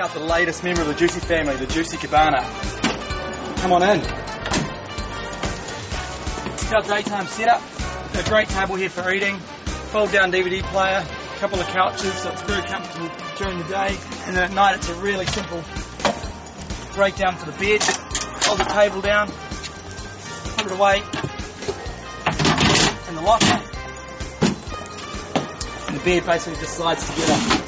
out the latest member of the Jucy family, the Jucy Cabana. Come on in. It's our daytime setup. A great table here for eating. Fold down DVD player, a couple of couches, so it's very comfortable during the day. And then at night it's a really simple breakdown for the bed. Hold the table down, put it away in the locker. And the bed basically just slides together.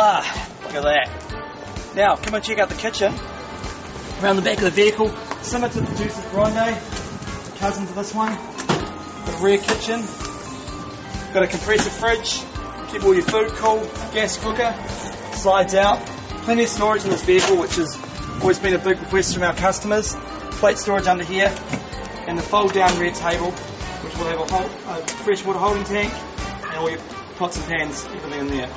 Look at that. Now, come and check out the kitchen. Around the back of the vehicle, similar to the Jucy's Grande, cousin to this one. A rear kitchen. Got a compressor fridge. Keep all your food cool. Gas cooker. Slides out. Plenty of storage in this vehicle, which has always been a big request from our customers. Plate storage under here. And the fold down rear table, which will have a, whole, a holding tank and all your pots and pans, everything in there.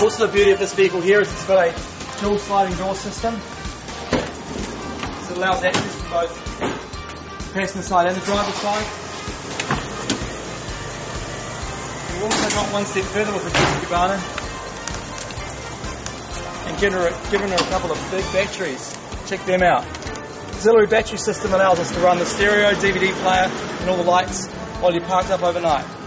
Also the beauty of this vehicle here is it's got a dual sliding door system. So it allows access from both the passenger side and the driver's side. We've also gone one step further with the Cabana and given her, given her a couple of big batteries. Check them out. Auxiliary battery system allows us to run the stereo, DVD player and all the lights while you're parked up overnight.